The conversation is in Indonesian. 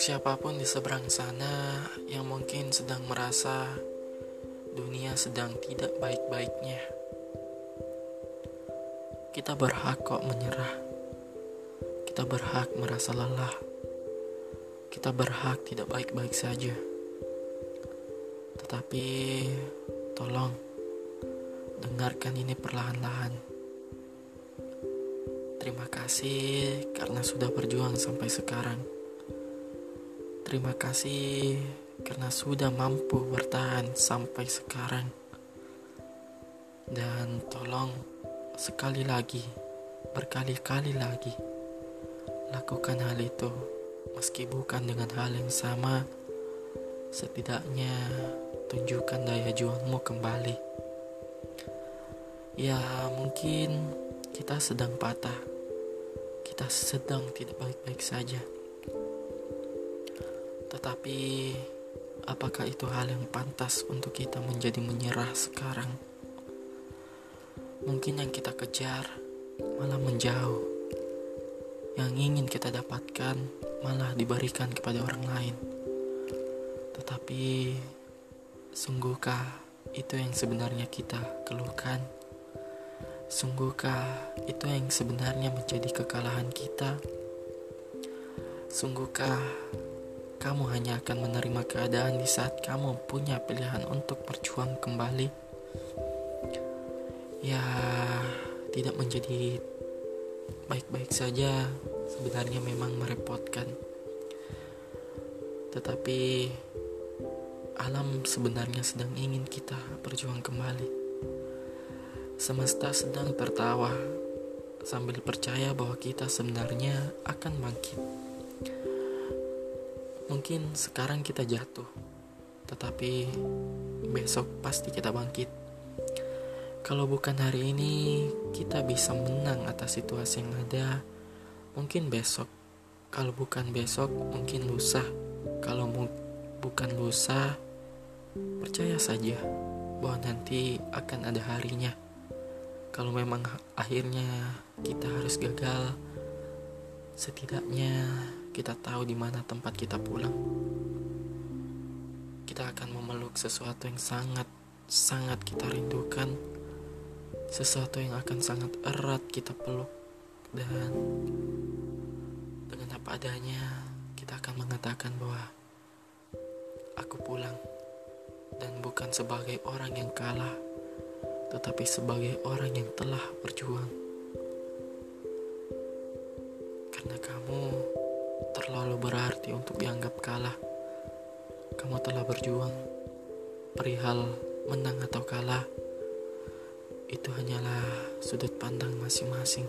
Untuk siapa pun di seberang sana yang mungkin sedang merasa dunia sedang tidak baik-baiknya, kita berhak kok menyerah. Kita berhak merasa lelah. Kita berhak tidak baik-baik saja. Tetapi tolong dengarkan ini perlahan-lahan. Terima kasih karena sudah berjuang sampai sekarang. Terima kasih karena sudah mampu bertahan sampai sekarang. Dan tolong sekali lagi, berkali-kali lagi, lakukan hal itu meski bukan dengan hal yang sama. Setidaknya tunjukkan daya juangmu kembali. Ya, mungkin kita sedang patah. Kita sedang tidak baik-baik saja. Tetapi, apakah itu hal yang pantas untuk kita menjadi menyerah sekarang? Mungkin yang kita kejar malah menjauh. Yang ingin kita dapatkan malah diberikan kepada orang lain. Tetapi, sungguhkah itu yang sebenarnya kita keluhkan? Sungguhkah itu yang sebenarnya menjadi kekalahan kita? Sungguhkah kamu hanya akan menerima keadaan di saat kamu punya pilihan untuk berjuang kembali. Ya, tidak menjadi baik-baik saja sebenarnya memang merepotkan. Tetapi alam sebenarnya sedang ingin kita berjuang kembali. Semesta sedang tertawa sambil percaya bahwa kita sebenarnya akan bangkit. Mungkin sekarang kita jatuh, tetapi besok pasti kita bangkit. Kalau bukan hari ini, kita bisa menang atas situasi yang ada. Mungkin besok, kalau bukan besok, mungkin lusa. Kalau bukan lusa, percaya saja bahwa nanti akan ada harinya. Kalau memang akhirnya kita harus gagal, setidaknya kita tahu di mana tempat kita pulang. Kita akan memeluk sesuatu yang sangat, sangat kita rindukan, sesuatu yang akan sangat erat kita peluk, dan dengan apa adanya kita akan mengatakan bahwa aku pulang, dan bukan sebagai orang yang kalah, tetapi sebagai orang yang telah berjuang. Terlalu berarti untuk dianggap kalah. Kamu telah berjuang, perihal menang atau kalah, itu hanyalah sudut pandang masing-masing.